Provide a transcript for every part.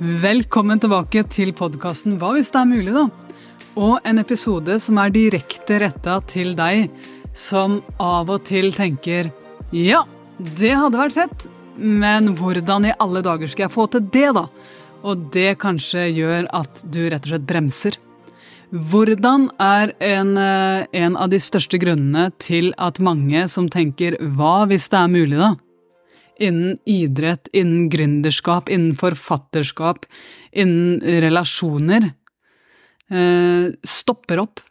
Velkommen tilbake til podkasten Hva hvis det er mulig, da? Og en episode som er direkte retta til deg som av og til tenker ja, det hadde vært fett, men hvordan i alle dager skal jeg få til det, da? Og det kanskje gjør at du rett og slett bremser. Hvordan er en, eh, en av de største grunnene til at mange som tenker hva hvis det er mulig, da? Innen idrett, innen gründerskap, innen forfatterskap, innen relasjoner, eh, stopper opp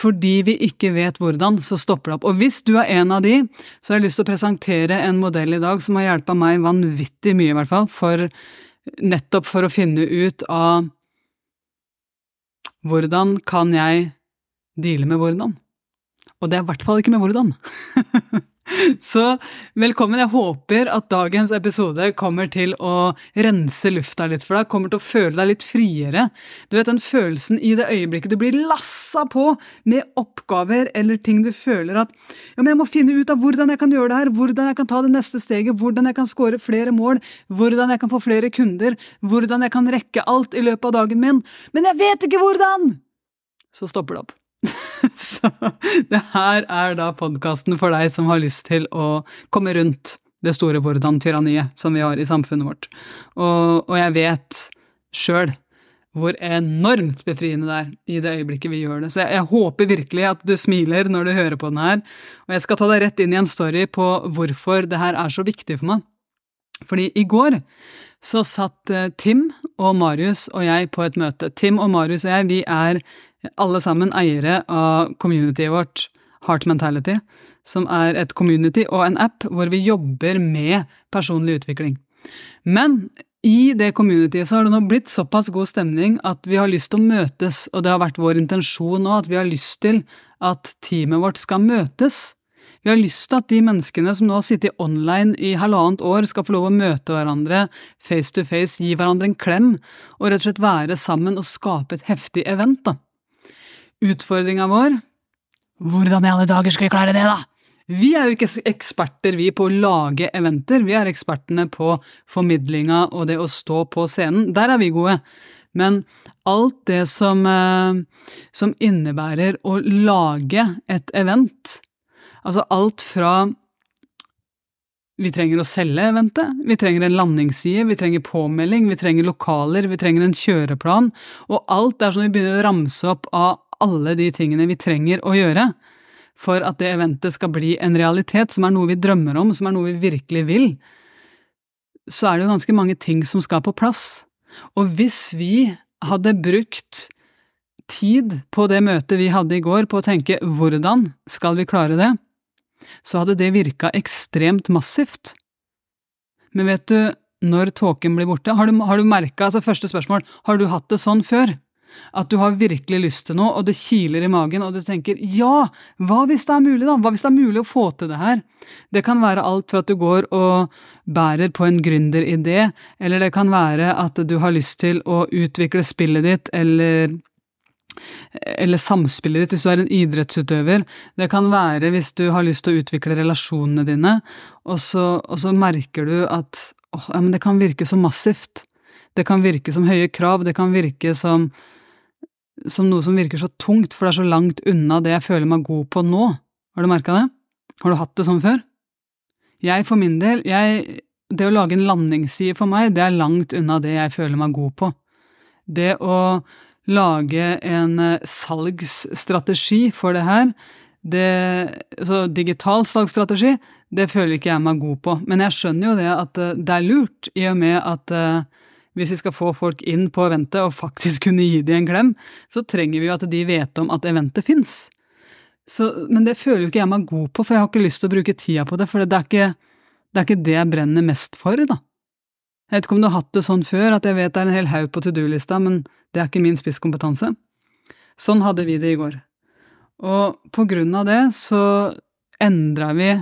fordi vi ikke vet hvordan, så stopper det opp. Og hvis du er en av de, så har jeg lyst til å presentere en modell i dag som har hjulpet meg vanvittig mye, i hvert fall, for nettopp for å finne ut av hvordan kan jeg deale med hvordan. Og det er i hvert fall ikke med hvordan. Så velkommen. Jeg håper at dagens episode kommer til å rense lufta litt for deg, kommer til å føle deg litt friere. Du vet den følelsen i det øyeblikket du blir lassa på med oppgaver eller ting du føler at ja, men jeg må finne ut av hvordan jeg kan gjøre det her, hvordan jeg kan ta det neste steget, hvordan jeg kan score flere mål, hvordan jeg kan få flere kunder, hvordan jeg kan rekke alt i løpet av dagen min, men jeg vet ikke hvordan! Så stopper det opp. Så det her er da podkasten for deg som har lyst til å komme rundt det store hvordan-tyranniet som vi har i samfunnet vårt. Og, og jeg vet sjøl hvor enormt befriende det er i det øyeblikket vi gjør det. Så jeg, jeg, håper virkelig at du smiler når du hører på den her. Og jeg skal ta deg rett inn i en story på hvorfor det her er så viktig for meg. Fordi i går så satt eh, Tim og Marius og jeg på et møte. Tim og Marius og jeg, vi er alle sammen eiere av communityet vårt, Heart Mentality, som er et community og en app hvor vi jobber med personlig utvikling. Men i det communityet så har det nå blitt såpass god stemning at vi har lyst til å møtes, og det har vært vår intensjon nå at vi har lyst til at teamet vårt skal møtes. Vi har lyst til at de menneskene som nå har sittet online i halvannet år, skal få lov å møte hverandre face to face, gi hverandre en klem, og rett og slett være sammen og skape et heftig event, da. Utfordringa vår Hvordan i alle dager skal vi klare det, da? Vi er jo ikke eksperter vi på å lage eventer, vi er ekspertene på formidlinga og det å stå på scenen. Der er vi gode. Men alt det som, eh, som innebærer å lage et event, altså alt fra vi trenger å selge eventet, vi trenger en landingsside, vi trenger påmelding, vi trenger lokaler, vi trenger en kjøreplan, og alt er som vi begynner å ramse opp av alle de tingene vi trenger å gjøre for at det eventet skal bli en realitet, som er noe vi drømmer om, som er noe vi virkelig vil, så er det jo ganske mange ting som skal på plass. Og hvis vi hadde brukt tid på det møtet vi hadde i går på å tenke hvordan skal vi klare det, så hadde det virka ekstremt massivt. Men vet du, når tåken blir borte, har du, har du merka, altså første spørsmål, har du hatt det sånn før? At du har virkelig lyst til noe, og det kiler i magen, og du tenker ja, hva hvis det er mulig, da? Hva hvis det er mulig å få til det her? Det kan være alt fra at du går og bærer på en gründeridé, eller det kan være at du har lyst til å utvikle spillet ditt, eller eller samspillet ditt hvis du er en idrettsutøver. Det kan være hvis du har lyst til å utvikle relasjonene dine, og så, og så merker du at åh, ja, det kan virke så massivt. Det kan virke som høye krav, det kan virke som som noe som virker så tungt, for det er så langt unna det jeg føler meg god på nå. Har du merka det? Har du hatt det sånn før? Jeg for min del, jeg, det å lage en landingsside for meg, det er langt unna det jeg føler meg god på. Det å lage en eh, salgsstrategi for det her, det, så digital salgsstrategi, det føler ikke jeg meg god på. Men jeg skjønner jo det at eh, det er lurt, i og med at uh, hvis vi skal få folk inn på eventet og faktisk kunne gi dem en klem, så trenger vi jo at de vet om at eventet fins. Men det føler jo ikke jeg meg god på, for jeg har ikke lyst til å bruke tida på det, for det er ikke det, er ikke det jeg brenner mest for, da. Jeg vet ikke om du har hatt det sånn før, at jeg vet det er en hel haug på to do-lista, men det er ikke min spisskompetanse. Sånn hadde vi det i går. Og på grunn av det så endra vi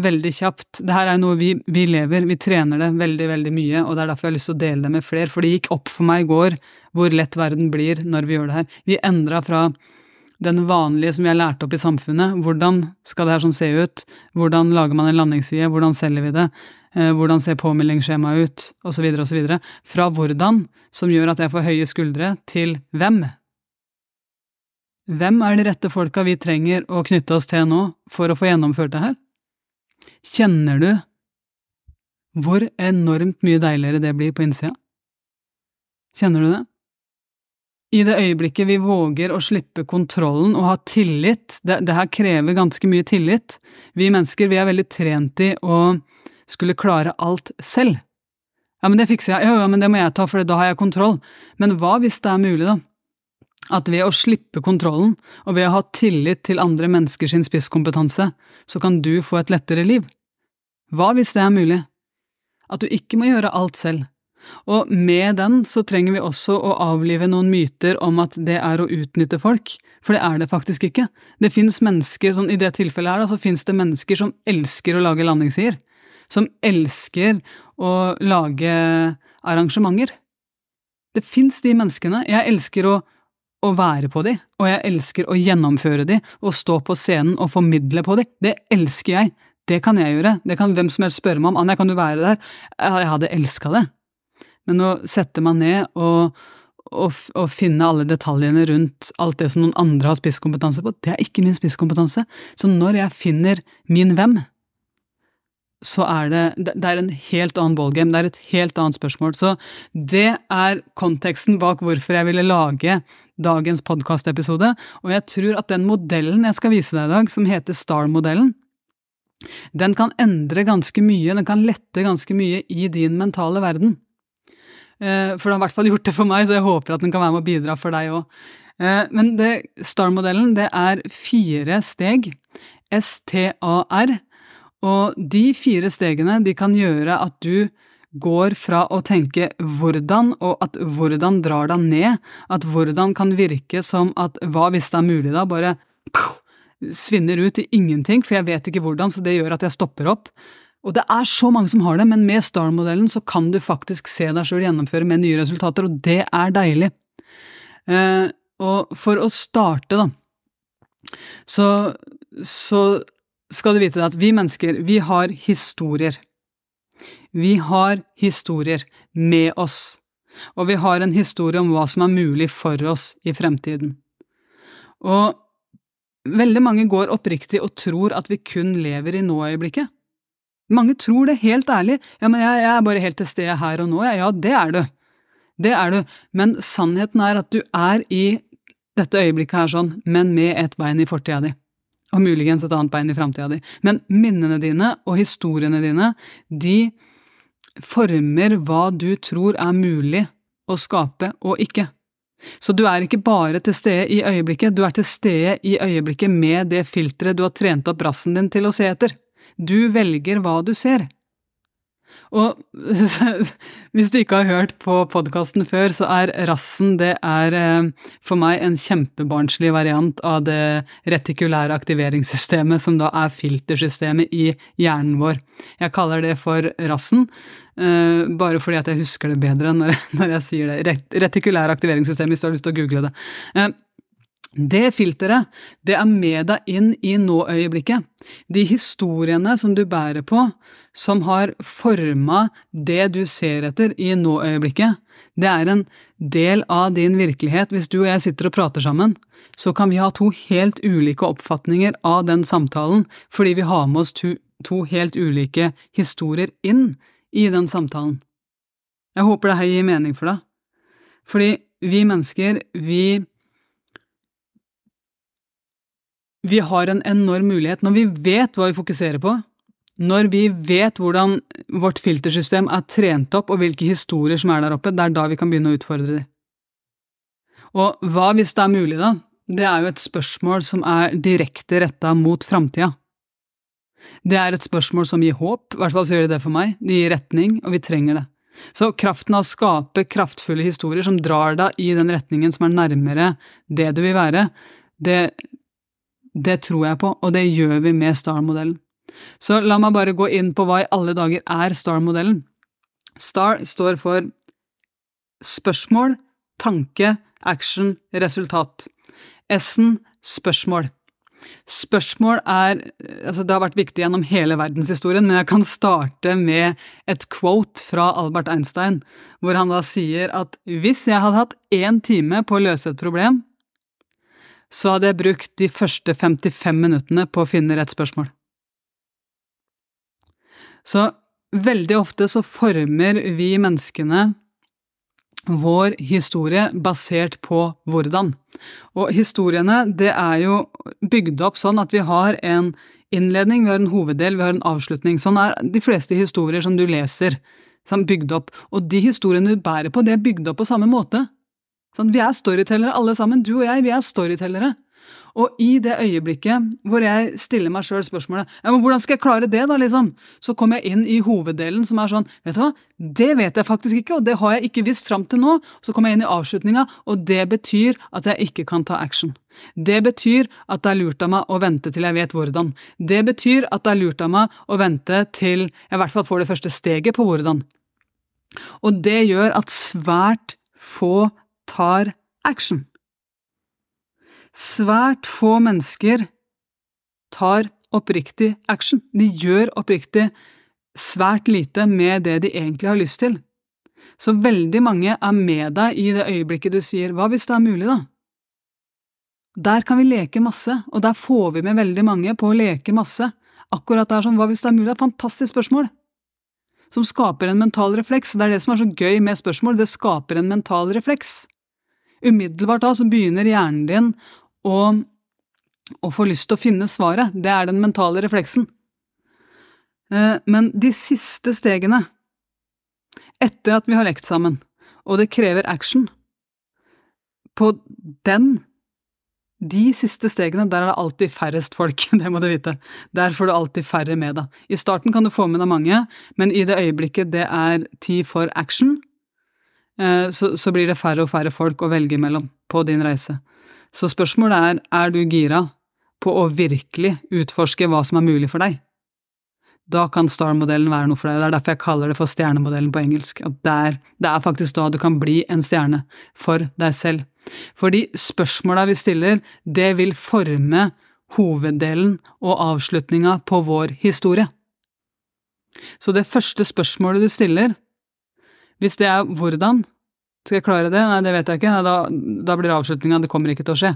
veldig kjapt. Det her er noe vi, vi, lever, vi trener det veldig, veldig mye, og det er derfor jeg har lyst til å dele det med flere, for det gikk opp for meg i går hvor lett verden blir når vi gjør det her. Vi endra fra den vanlige som vi har lært opp i samfunnet, hvordan skal det her sånn se ut, hvordan lager man en landingsside, hvordan selger vi det, hvordan ser påmeldingsskjemaet ut, osv., osv. Fra hvordan, som gjør at jeg får høye skuldre, til hvem. Hvem er de rette folka vi trenger å knytte oss til nå for å få gjennomført det her? Kjenner du hvor enormt mye deiligere det blir på innsida? Kjenner du det? I det øyeblikket vi våger å slippe kontrollen og ha tillit det, det, her krever ganske mye tillit. Vi mennesker vi er veldig trent i å skulle klare alt selv. Ja, men det fikser jeg. Ja, ja, men det må jeg ta, for da har jeg kontroll. Men hva hvis det er mulig, da? At ved å slippe kontrollen, og ved å ha tillit til andre menneskers spisskompetanse, så kan du få et lettere liv? Hva hvis det er mulig? At du ikke må gjøre alt selv, og med den så trenger vi også å avlive noen myter om at det er å utnytte folk, for det er det faktisk ikke. Det fins mennesker, sånn i det tilfellet her, da, så fins det mennesker som elsker å lage landingssider. Som elsker å lage arrangementer. Det fins de menneskene. Jeg elsker å, å være på de, og jeg elsker å gjennomføre de, og stå på scenen og formidle på de. Det elsker jeg. Det kan jeg gjøre. Det kan hvem som helst spørre meg om. Anja, kan du være der? Jeg hadde elska det. Men å sette meg ned og, og, og, finne alle detaljene rundt alt det som noen andre har spisskompetanse på, det er ikke min spisskompetanse. Så når jeg finner min hvem, så er det Det er en helt annen ballgame, det er et helt annet spørsmål. Så det er konteksten bak hvorfor jeg ville lage dagens podkastepisode, og jeg tror at den modellen jeg skal vise deg i dag, som heter STAR-modellen, den kan endre ganske mye, den kan lette ganske mye i din mentale verden. Eh, for det har i hvert fall gjort det for meg, så jeg håper at den kan være med å bidra for deg òg. Eh, men STAR-modellen, det er fire steg. S-T-A-R. Og de fire stegene de kan gjøre at du går fra å tenke hvordan, og at hvordan drar deg ned, at hvordan kan virke som at hva hvis det er mulig, da, bare svinner ut i ingenting, for jeg vet ikke hvordan, så det gjør at jeg stopper opp. Og det er så mange som har det, men med STAR-modellen så kan du faktisk se deg sjøl gjennomføre med nye resultater, og det er deilig. Eh, og for å starte, da, så, så skal du vite at vi mennesker, vi har historier. Vi har historier med oss, og vi har en historie om hva som er mulig for oss i fremtiden. Og veldig mange går oppriktig og tror at vi kun lever i nåøyeblikket. Mange tror det, helt ærlig. Ja, men jeg, jeg er bare helt til stede her og nå. Ja, ja, det er du. Det er du. Men sannheten er at du er i dette øyeblikket her sånn, men med et bein i fortida di. Og muligens et annet bein i framtida di. Men minnene dine og historiene dine, de former hva du tror er mulig å skape og ikke. Så du er ikke bare til stede i øyeblikket, du er til stede i øyeblikket med det filteret du har trent opp rassen din til å se etter. Du velger hva du ser. Og hvis du ikke har hørt på podkasten før, så er rassen det er eh, for meg en kjempebarnslig variant av det retikulære aktiveringssystemet, som da er filtersystemet i hjernen vår. Jeg kaller det for rassen, eh, bare fordi at jeg husker det bedre når jeg, når jeg sier det. Retikulære aktiveringssystem, hvis du har lyst til å google det. Det filteret, det er med deg inn i nå-øyeblikket. De historiene som du bærer på, som har forma det du ser etter i nå-øyeblikket, det er en del av din virkelighet. Hvis du og jeg sitter og prater sammen, så kan vi ha to helt ulike oppfatninger av den samtalen, fordi vi har med oss to, to helt ulike historier inn i den samtalen. Jeg håper det her gir mening for deg. Fordi vi mennesker, vi vi har en enorm mulighet når vi vet hva vi fokuserer på, når vi vet hvordan vårt filtersystem er trent opp og hvilke historier som er der oppe, det er da vi kan begynne å utfordre dem. Og hva hvis det er mulig, da? Det er jo et spørsmål som er direkte retta mot framtida. Det er et spørsmål som gir håp, i hvert fall så gjør det det for meg, det gir retning, og vi trenger det. Så kraften av å skape kraftfulle historier som drar deg i den retningen som er nærmere det du vil være, det, det tror jeg på, og det gjør vi med STAR-modellen. Så la meg bare gå inn på hva i alle dager er STAR-modellen. STAR står for spørsmål, tanke, action, resultat. S-en spørsmål. Spørsmål er altså Det har vært viktig gjennom hele verdenshistorien, men jeg kan starte med et quote fra Albert Einstein, hvor han da sier at hvis jeg hadde hatt én time på å løse et problem, så hadde jeg brukt de første 55 minuttene på å finne rett spørsmål. Så veldig ofte så former vi menneskene vår historie basert på hvordan. Og historiene, det er jo bygd opp sånn at vi har en innledning, vi har en hoveddel, vi har en avslutning. Sånn er de fleste historier som du leser, bygd opp. Og de historiene du bærer på, det er bygd opp på samme måte. Sånn, vi er storytellere alle sammen, du og jeg, vi er storytellere. Og i det øyeblikket hvor jeg stiller meg sjøl spørsmålet ja, men hvordan skal jeg klare det, da, liksom, så kommer jeg inn i hoveddelen som er sånn vet du hva, det vet jeg faktisk ikke, og det har jeg ikke visst fram til nå. Så kommer jeg inn i avslutninga, og det betyr at jeg ikke kan ta action. Det betyr at det er lurt av meg å vente til jeg vet hvordan. Det betyr at det er lurt av meg å vente til jeg i hvert fall får det første steget på hvordan. Og det gjør at svært få tar action. Svært få mennesker tar oppriktig action. De gjør oppriktig svært lite med det de egentlig har lyst til. Så veldig mange er med deg i det øyeblikket du sier hva hvis det er mulig, da? Der kan vi leke masse, og der får vi med veldig mange på å leke masse. Akkurat der sånn hva hvis det er mulig, det er et fantastisk spørsmål. Som skaper en mental refleks. Det er det som er så gøy med spørsmål, det skaper en mental refleks. Umiddelbart da så begynner hjernen din å, å få lyst til å finne svaret. Det er den mentale refleksen. Eh, men de siste stegene, etter at vi har lekt sammen, og det krever action, på den de siste stegene, der er det alltid færrest folk, det må du vite. Der får du alltid færre med deg. I starten kan du få med deg mange, men i det øyeblikket det er tid for action, så, så blir det færre og færre folk å velge mellom på din reise. Så spørsmålet er, er du gira på å virkelig utforske hva som er mulig for deg? Da kan star-modellen være noe for deg. Det er derfor jeg kaller det for stjernemodellen på engelsk. At det er, det er faktisk da du kan bli en stjerne for deg selv. Fordi spørsmåla vi stiller, det vil forme hoveddelen og avslutninga på vår historie. Så det første spørsmålet du stiller, hvis det er hvordan, skal jeg klare det? Nei, det vet jeg ikke. Da, da blir avslutninga det kommer ikke til å skje.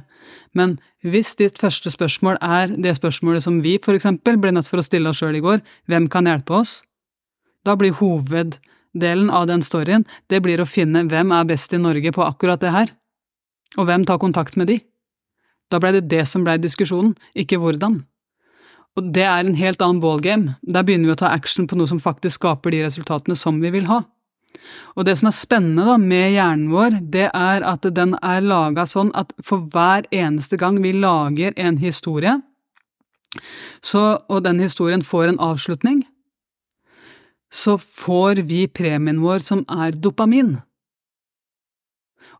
Men hvis ditt første spørsmål er det spørsmålet som vi for eksempel ble nødt for å stille oss sjøl i går, hvem kan hjelpe oss? Da blir hoveddelen av den storyen det blir å finne hvem er best i Norge på akkurat det her, og hvem tar kontakt med de. Da blei det det som blei diskusjonen, ikke hvordan. Og det er en helt annen ballgame. Der begynner vi å ta action på noe som faktisk skaper de resultatene som vi vil ha. Og det som er spennende da med hjernen vår, det er at den er laga sånn at for hver eneste gang vi lager en historie, så, og den historien får en avslutning, så får vi premien vår som er dopamin.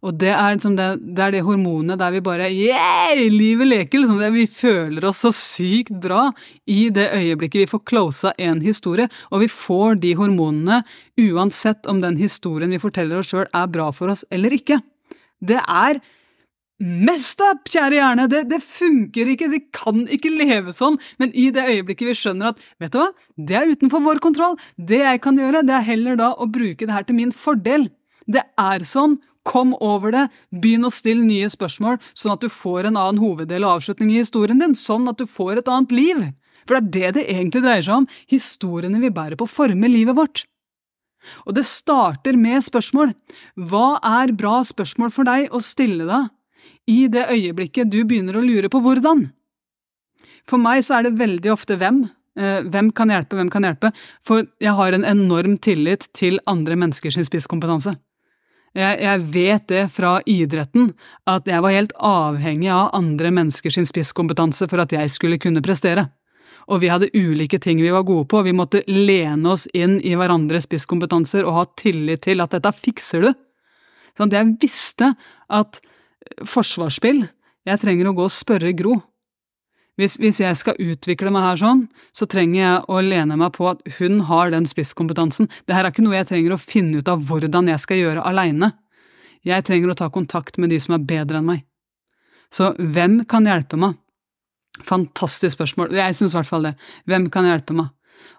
Og det er, liksom det, det, det hormonet der vi bare Yeah! Livet leker! Liksom. Vi føler oss så sykt bra i det øyeblikket vi får closa en historie. Og vi får de hormonene uansett om den historien vi forteller oss sjøl er bra for oss eller ikke. Det er mest up, kjære hjerne! Det, det, funker ikke, vi kan ikke leve sånn. Men i det øyeblikket vi skjønner at vet du hva, det er utenfor vår kontroll, det jeg kan gjøre, det er heller da å bruke det her til min fordel. Det er sånn, Kom over det, begynn å stille nye spørsmål, sånn at du får en annen hoveddel og avslutning i historien din, sånn at du får et annet liv. For det er det det egentlig dreier seg om, historiene vi bærer på former livet vårt. Og det starter med spørsmål. Hva er bra spørsmål for deg å stille deg i det øyeblikket du begynner å lure på hvordan? For meg så er det veldig ofte hvem. Eh, hvem kan hjelpe, hvem kan hjelpe? For jeg har en enorm tillit til andre menneskers spisskompetanse. Jeg, jeg, vet det fra idretten, at jeg var helt avhengig av andre menneskers spisskompetanse for at jeg skulle kunne prestere. Og vi hadde ulike ting vi var gode på, vi måtte lene oss inn i hverandres spisskompetanser og ha tillit til at dette fikser du. Sånn jeg visste at forsvarsspill Jeg trenger å gå og spørre Gro. Hvis, hvis, jeg skal utvikle meg her sånn, så trenger jeg å lene meg på at hun har den spisskompetansen. Det her er ikke noe jeg trenger å finne ut av hvordan jeg skal gjøre aleine. Jeg trenger å ta kontakt med de som er bedre enn meg. Så hvem kan hjelpe meg? Fantastisk spørsmål. Jeg syns i hvert fall det. Hvem kan hjelpe meg?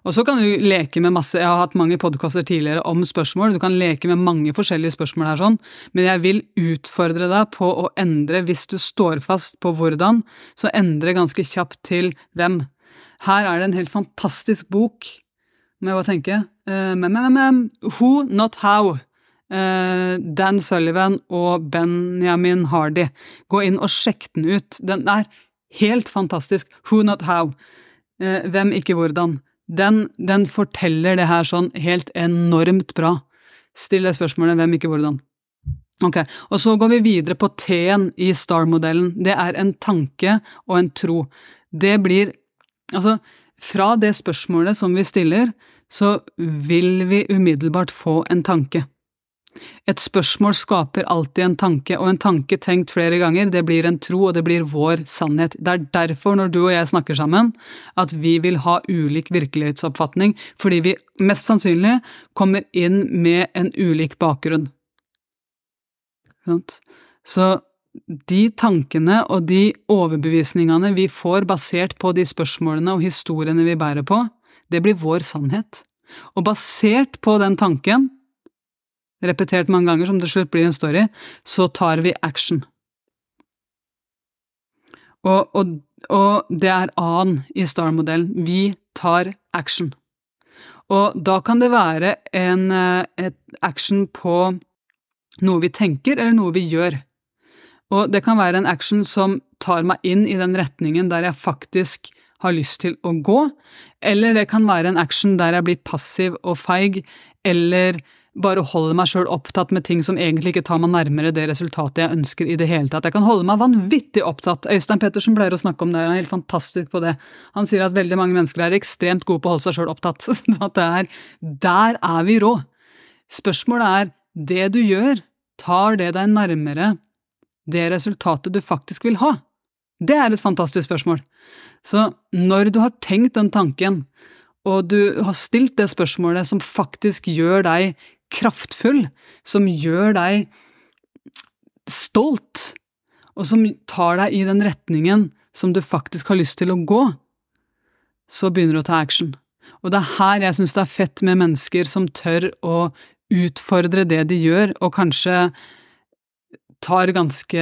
Og så kan du leke med masse Jeg har hatt mange podkaster tidligere om spørsmål. Du kan leke med mange forskjellige spørsmål her, sånn. men jeg vil utfordre deg på å endre, hvis du står fast på hvordan, så endre ganske kjapt til hvem. Her er det en helt fantastisk bok, med bare tenke. Uh, who, not how. Uh, Dan Sullivan og Benjamin Hardy. Gå inn og sjekk den ut. Den er helt fantastisk. Who, not how. Uh, hvem, ikke hvordan den, den, forteller det her sånn helt enormt bra. Still deg spørsmålet hvem, ikke hvordan. Ok, og så går vi videre på T-en i STAR-modellen. Det er en tanke og en tro. Det blir Altså, fra det spørsmålet som vi stiller, så vil vi umiddelbart få en tanke. Et spørsmål skaper alltid en tanke, og en tanke tenkt flere ganger, det blir en tro, og det blir vår sannhet. Det er derfor, når du og jeg snakker sammen, at vi vil ha ulik virkelighetsoppfatning, fordi vi mest sannsynlig kommer inn med en ulik bakgrunn. Så de tankene og de overbevisningene vi får basert på de spørsmålene og historiene vi bærer på, det blir vår sannhet. Og basert på den tanken repetert mange ganger som til slutt blir en story, så tar vi action. Og, og, og det er A-en i Star-modellen. Vi tar action. Og da kan det være en et action på noe vi tenker, eller noe vi gjør. Og det kan være en action som tar meg inn i den retningen der jeg faktisk har lyst til å gå, eller det kan være en action der jeg blir passiv og feig, eller bare holder meg sjøl opptatt med ting som egentlig ikke tar meg nærmere det resultatet jeg ønsker i det hele tatt. Jeg kan holde meg vanvittig opptatt. Øystein Pettersen pleier å snakke om det, han er helt fantastisk på det. Han sier at veldig mange mennesker er ekstremt gode på å holde seg sjøl opptatt. Er, der er vi rå. Spørsmålet er, det du gjør, tar det deg nærmere det resultatet du faktisk vil ha? Det er et fantastisk spørsmål. Så når du har tenkt den tanken, og du har stilt det spørsmålet som faktisk gjør deg kraftfull, som gjør deg stolt, og som tar deg i den retningen som du faktisk har lyst til å gå, så begynner du å ta action. Og det er her jeg syns det er fett med mennesker som tør å utfordre det de gjør, og kanskje tar ganske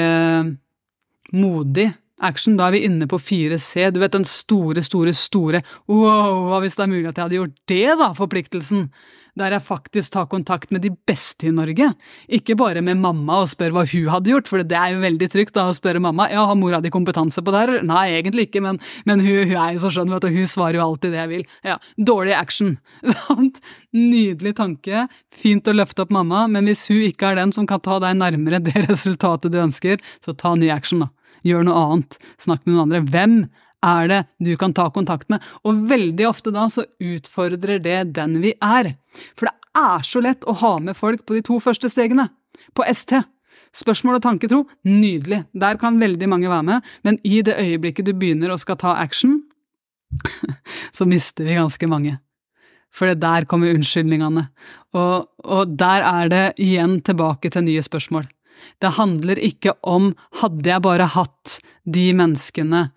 modig action. Da er vi inne på 4C. Du vet den store, store, store wow, hva hvis det er mulig at jeg hadde gjort det, da, forpliktelsen? Der jeg faktisk tar kontakt med de beste i Norge. Ikke bare med mamma og spør hva hun hadde gjort, for det er jo veldig trygt da å spørre mamma ja, har mora di kompetanse på det her? Nei, egentlig ikke, men, men hun, hun, er jo så skjønn, vet du, hun svarer jo alltid det jeg vil. Ja, Dårlig action. sant? Nydelig tanke, fint å løfte opp mamma, men hvis hun ikke er den som kan ta deg nærmere det resultatet du ønsker, så ta ny action, da gjør noe annet, snakk med noen andre. Hvem er det du kan ta kontakt med? Og veldig ofte da så utfordrer det den vi er. For det er så lett å ha med folk på de to første stegene. På ST. Spørsmål og tanketro, nydelig. Der kan veldig mange være med, men i det øyeblikket du begynner å skal ta action, så mister vi ganske mange. For der kommer unnskyldningene. Og, og der er det igjen tilbake til nye spørsmål. Det handler ikke om hadde jeg bare hatt de menneskene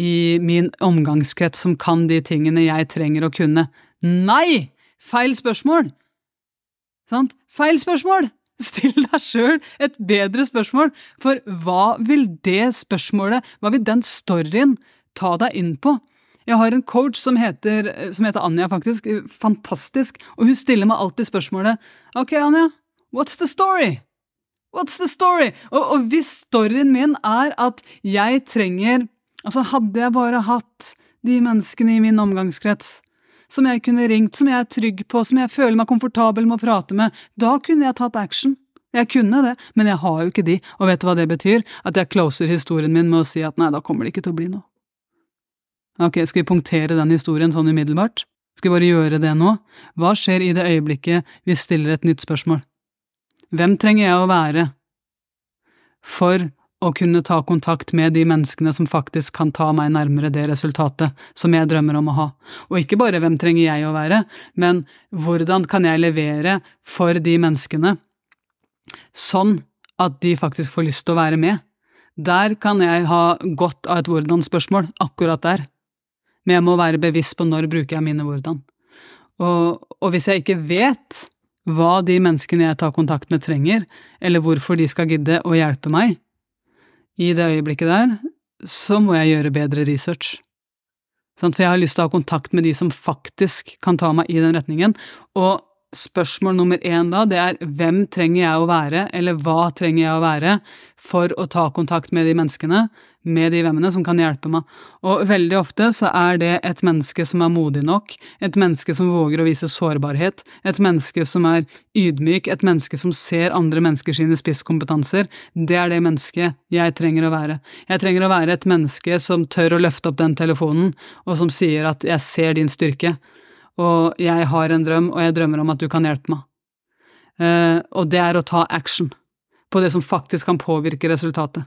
i min omgangskrets som kan de tingene jeg trenger å kunne. Nei! Feil spørsmål! Sant? Feil spørsmål! Still deg sjøl et bedre spørsmål, for hva vil det spørsmålet, hva vil den storyen, ta deg inn på? Jeg har en coach som heter, som heter Anja, faktisk. Fantastisk. Og hun stiller meg alltid spørsmålet Ok, Anja, what's the story? What's the story? Og, og, hvis storyen min er at jeg trenger Altså, hadde jeg bare hatt de menneskene i min omgangskrets som jeg kunne ringt, som jeg er trygg på, som jeg føler meg komfortabel med å prate med, da kunne jeg tatt action. Jeg kunne det, men jeg har jo ikke de, og vet du hva det betyr? At jeg closer historien min med å si at nei, da kommer det ikke til å bli noe. Ok, skal vi punktere den historien sånn umiddelbart? Skal vi bare gjøre det nå? Hva skjer i det øyeblikket vi stiller et nytt spørsmål? Hvem trenger jeg å være for å kunne ta kontakt med de menneskene som faktisk kan ta meg nærmere det resultatet som jeg drømmer om å ha? Og ikke bare hvem trenger jeg å være, men hvordan kan jeg levere for de menneskene sånn at de faktisk får lyst til å være med? Der kan jeg ha godt av et hvordan-spørsmål, akkurat der. Men jeg må være bevisst på når bruker jeg mine hvordan. Og, og hvis jeg ikke vet hva de menneskene jeg tar kontakt med, trenger, eller hvorfor de skal gidde å hjelpe meg. I det øyeblikket der, så må jeg gjøre bedre research. For jeg har lyst til å ha kontakt med de som faktisk kan ta meg i den retningen, og spørsmål nummer én da, det er hvem trenger jeg å være, eller hva trenger jeg å være, for å ta kontakt med de menneskene, med de vemmene, som kan hjelpe meg. Og veldig ofte så er det et menneske som er modig nok, et menneske som våger å vise sårbarhet, et menneske som er ydmyk, et menneske som ser andre mennesker sine spisskompetanser. Det er det mennesket jeg trenger å være. Jeg trenger å være et menneske som tør å løfte opp den telefonen, og som sier at 'jeg ser din styrke' og jeg har en drøm, og jeg drømmer om at du kan hjelpe meg. Uh, og det er å ta action på det som faktisk kan påvirke resultatet.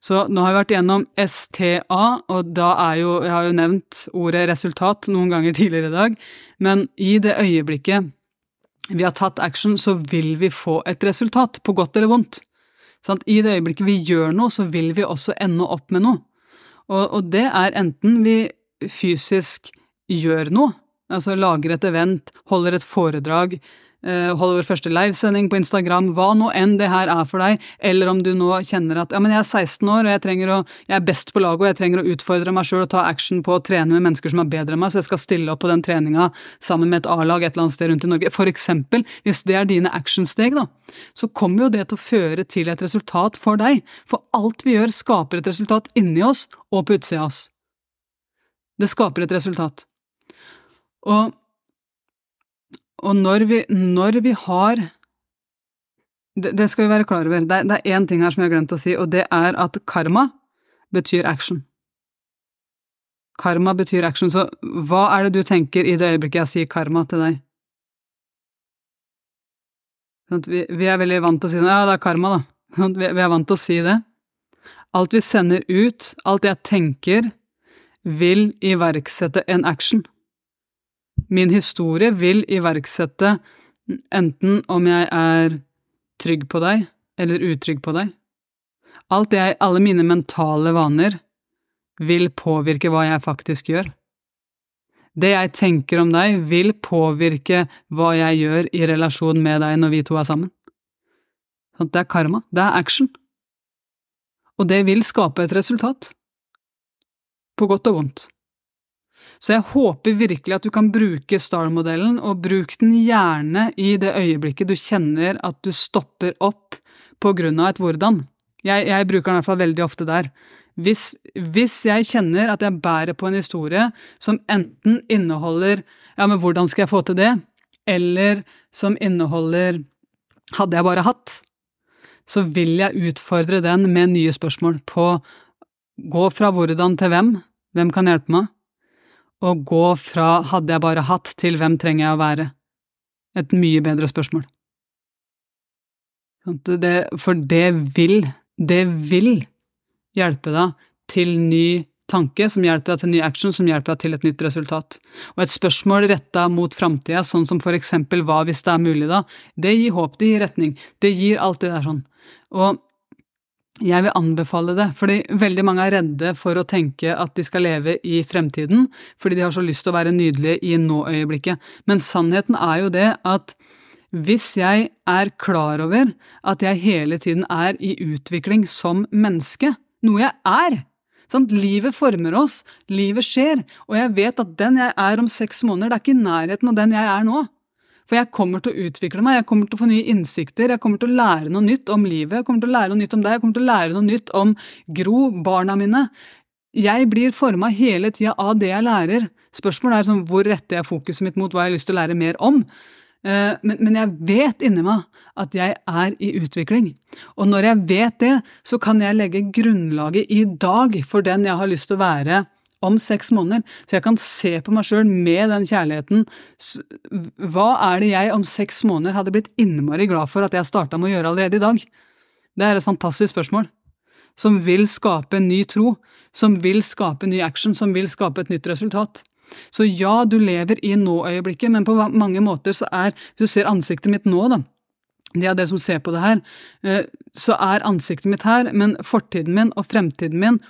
Så nå har vi vært gjennom STA, og da er jo Jeg har jo nevnt ordet resultat noen ganger tidligere i dag, men i det øyeblikket vi har tatt action, så vil vi få et resultat, på godt eller vondt. Sånn, I det øyeblikket vi gjør noe, så vil vi også ende opp med noe. Og, og det er enten vi fysisk gjør noe, Altså lager et event, holder et foredrag, eh, holder vår første livesending på Instagram, hva nå enn det her er for deg, eller om du nå kjenner at ja, men jeg er 16 år og jeg, å, jeg er best på laget og jeg trenger å utfordre meg sjøl og ta action på å trene med mennesker som er bedre enn meg, så jeg skal stille opp på den treninga sammen med et A-lag et eller annet sted rundt i Norge. For eksempel, hvis det er dine actionsteg, da, så kommer jo det til å føre til et resultat for deg, for alt vi gjør skaper et resultat inni oss og på utsida av oss. Det skaper et resultat. Og, og når, vi, når vi har det, det, skal vi være klar over. Det, det er én ting her som jeg har glemt å si, og det er at karma betyr action. Karma betyr action, så hva er det du tenker i det øyeblikket jeg sier karma til deg? Sånn vi, er veldig vant til å si sånn, ja, det er karma, da. Sånn vi, vi er vant til å si det. Alt vi sender ut, alt jeg tenker, vil iverksette en action. Min historie vil iverksette enten om jeg er trygg på deg eller utrygg på deg. Alt jeg, alle mine mentale vaner vil påvirke hva jeg faktisk gjør. Det jeg tenker om deg, vil påvirke hva jeg gjør i relasjon med deg når vi to er sammen. Det er karma, det er action. Og det vil skape et resultat. På godt og vondt. Så jeg håper virkelig at du kan bruke STAR-modellen, og bruk den gjerne i det øyeblikket du kjenner at du stopper opp på grunn av et hvordan. Jeg, jeg bruker den i hvert fall veldig ofte der. Hvis, hvis, jeg kjenner at jeg bærer på en historie som enten inneholder ja, men hvordan skal jeg få til det, eller som inneholder hadde jeg bare hatt, så vil jeg utfordre den med nye spørsmål på gå fra hvordan til hvem, hvem kan hjelpe meg, å gå fra hadde jeg bare hatt til hvem trenger jeg å være? Et mye bedre spørsmål. Det, for det vil, det vil hjelpe deg til ny tanke, som hjelper deg til ny action, som hjelper deg til et nytt resultat. Og et spørsmål retta mot framtida, sånn som for eksempel hva hvis det er mulig, da, det gir håp, det gir retning, det gir alt det der sånn. Og jeg vil anbefale det, fordi veldig mange er redde for å tenke at de skal leve i fremtiden, fordi de har så lyst til å være nydelige i nå-øyeblikket. Men sannheten er jo det at hvis jeg er klar over at jeg hele tiden er i utvikling som menneske, noe jeg er sant? Livet former oss, livet skjer, og jeg vet at den jeg er om seks måneder, det er ikke i nærheten av den jeg er nå. For jeg kommer til å utvikle meg, jeg kommer til å få nye innsikter, jeg kommer til å lære noe nytt om livet, jeg kommer til å lære noe nytt om deg, jeg kommer til å lære noe nytt om Gro, barna mine. Jeg blir forma hele tida av det jeg lærer. Spørsmålet er sånn, hvor retter jeg fokuset mitt mot hva jeg har lyst til å lære mer om? Eh, men, men, jeg vet inni meg at jeg er i utvikling. Og når jeg vet det, så kan jeg legge grunnlaget i dag for den jeg har lyst til å være om seks måneder, så jeg kan se på meg sjøl med den kjærligheten. Hva er det jeg om seks måneder hadde blitt innmari glad for at jeg starta med å gjøre allerede i dag? Det er et fantastisk spørsmål, som vil skape en ny tro, som vil skape ny action, som vil skape et nytt resultat. Så ja, du lever i nå-øyeblikket, men på mange måter så er, hvis du ser ansiktet mitt nå, da, de av dere som ser på det her, eh, så er ansiktet mitt her, men fortiden min og fremtiden min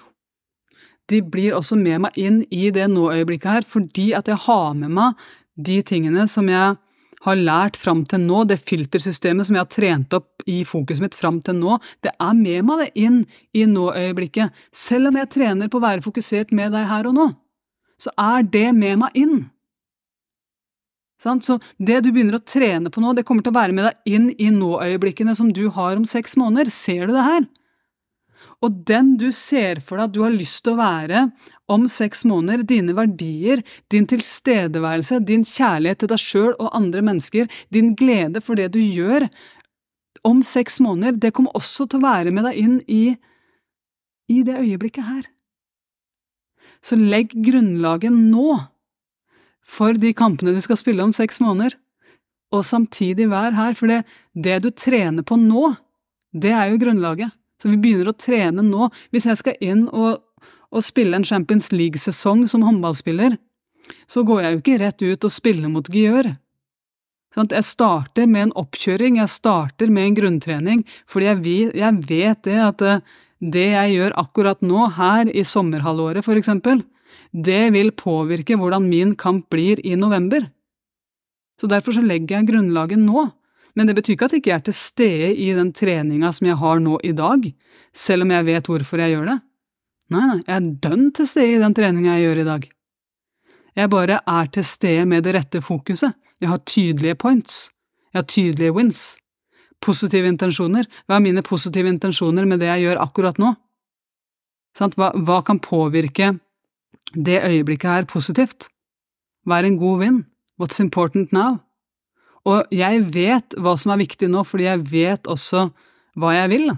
de blir også med meg inn i det nå-øyeblikket her, fordi at jeg har med meg de tingene som jeg har lært fram til nå, det filtersystemet som jeg har trent opp i fokuset mitt fram til nå, det er med meg det inn i nå-øyeblikket. Selv om jeg trener på å være fokusert med deg her og nå, så er det med meg inn. Så det du begynner å trene på nå, det kommer til å være med deg inn i nå-øyeblikkene som du har om seks måneder. Ser du det her? Og den du ser for deg at du har lyst til å være om seks måneder, dine verdier, din tilstedeværelse, din kjærlighet til deg sjøl og andre mennesker, din glede for det du gjør om seks måneder, det kommer også til å være med deg inn i, i det øyeblikket her. Så legg grunnlaget nå for de kampene du skal spille om seks måneder, og samtidig vær her, for det, det du trener på nå, det er jo grunnlaget. Så vi begynner å trene nå. Hvis jeg skal inn og, og spille en Champions League-sesong som håndballspiller, så går jeg jo ikke rett ut og spiller mot Gjør. Jeg starter med en oppkjøring, jeg starter med en grunntrening, fordi jeg vet, jeg vet det at eh, det jeg gjør akkurat nå, her i sommerhalvåret for eksempel, det vil påvirke hvordan min kamp blir i november. Så derfor så legger jeg grunnlaget nå. Men det betyr ikke at jeg ikke er til stede i den treninga som jeg har nå i dag, selv om jeg vet hvorfor jeg gjør det. Nei, nei, jeg er dønn til stede i den treninga jeg gjør i dag. Jeg bare er til stede med det rette fokuset. Jeg har tydelige points. Jeg har tydelige wins. Positive intensjoner. Hva er mine positive intensjoner med det jeg gjør akkurat nå? Hva, hva kan påvirke det øyeblikket her positivt? Er en god vind. What's important now? Og jeg vet hva som er viktig nå, fordi jeg vet også hva jeg vil.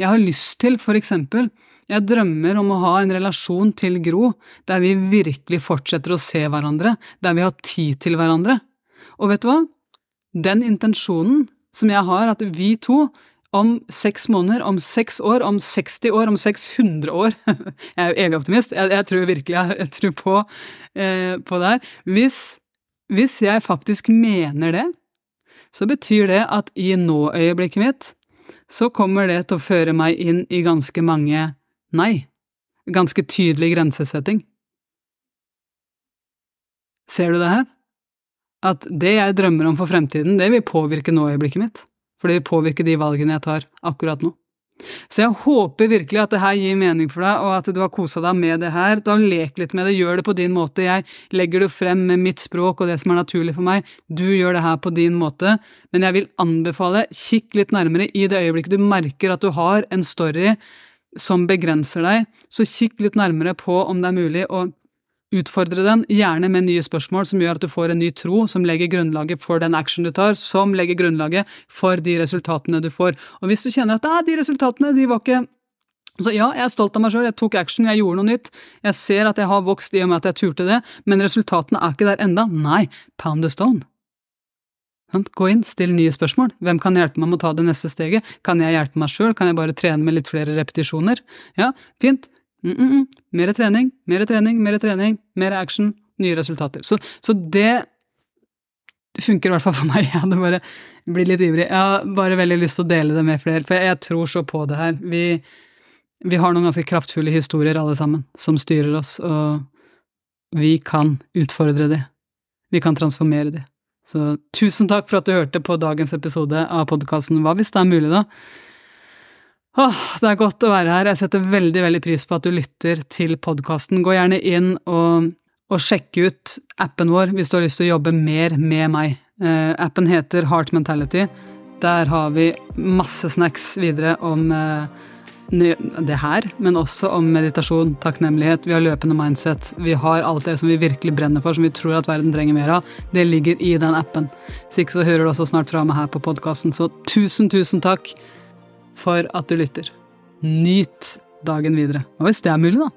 Jeg har lyst til, for eksempel, jeg drømmer om å ha en relasjon til Gro der vi virkelig fortsetter å se hverandre, der vi har tid til hverandre. Og vet du hva? Den intensjonen som jeg har, at vi to om seks måneder, om seks år, om 60 år, om 600 år Jeg er jo egenoptimist, jeg, jeg tror virkelig jeg, jeg tror på, eh, på det her. Hvis hvis jeg faktisk mener det, så betyr det at i nå-øyeblikket mitt så kommer det til å føre meg inn i ganske mange nei. Ganske tydelig grensesetting. Ser du det her? At det jeg drømmer om for fremtiden, det vil påvirke nå-øyeblikket mitt. For det vil påvirke de valgene jeg tar akkurat nå. Så jeg håper virkelig at det her gir mening for deg, og at du har kosa deg med det her. Du har lekt litt med det, gjør det på din måte. Jeg legger det frem med mitt språk og det som er naturlig for meg. Du gjør det her på din måte, men jeg vil anbefale, kikk litt nærmere i det øyeblikket du merker at du har en story som begrenser deg, så kikk litt nærmere på om det er mulig å Utfordre den, gjerne med nye spørsmål som gjør at du får en ny tro, som legger grunnlaget for den action du tar, som legger grunnlaget for de resultatene du får. Og hvis du kjenner at ah, de resultatene, de var ikke så ja, jeg er stolt av meg sjøl, jeg tok action, jeg gjorde noe nytt, jeg ser at jeg har vokst i og med at jeg turte det, men resultatene er ikke der enda. Nei, pound the stone. Gå inn, still nye spørsmål. Hvem kan hjelpe meg med å ta det neste steget? Kan jeg hjelpe meg sjøl? Kan jeg bare trene med litt flere repetisjoner? Ja, fint. Mm, mm. Mer trening, mer trening, mer trening, mer action, nye resultater. Så, så, det funker i hvert fall for meg. Jeg hadde bare blitt litt ivrig. Jeg har bare veldig lyst til å dele det med flere, for jeg tror så på det her. Vi, vi har noen ganske kraftfulle historier alle sammen, som styrer oss, og vi kan utfordre det. Vi kan transformere det. Så tusen takk for at du hørte på dagens episode av podkasten Hva hvis det er mulig, da? Åh, det er godt å være her. Jeg setter veldig veldig pris på at du lytter til podkasten. Gå gjerne inn og, og sjekk ut appen vår hvis du har lyst til å jobbe mer med meg. Eh, appen heter Heart Mentality. Der har vi masse snacks videre om eh, det her, men også om meditasjon, takknemlighet. Vi har løpende mindset. Vi har alt det som vi virkelig brenner for, som vi tror at verden trenger mer av. Det ligger i den appen. Hvis ikke så hører du også snart fra meg her på podkasten. Så tusen, tusen takk for at du lytter. Nyt dagen videre. Og hvis det er mulig, da.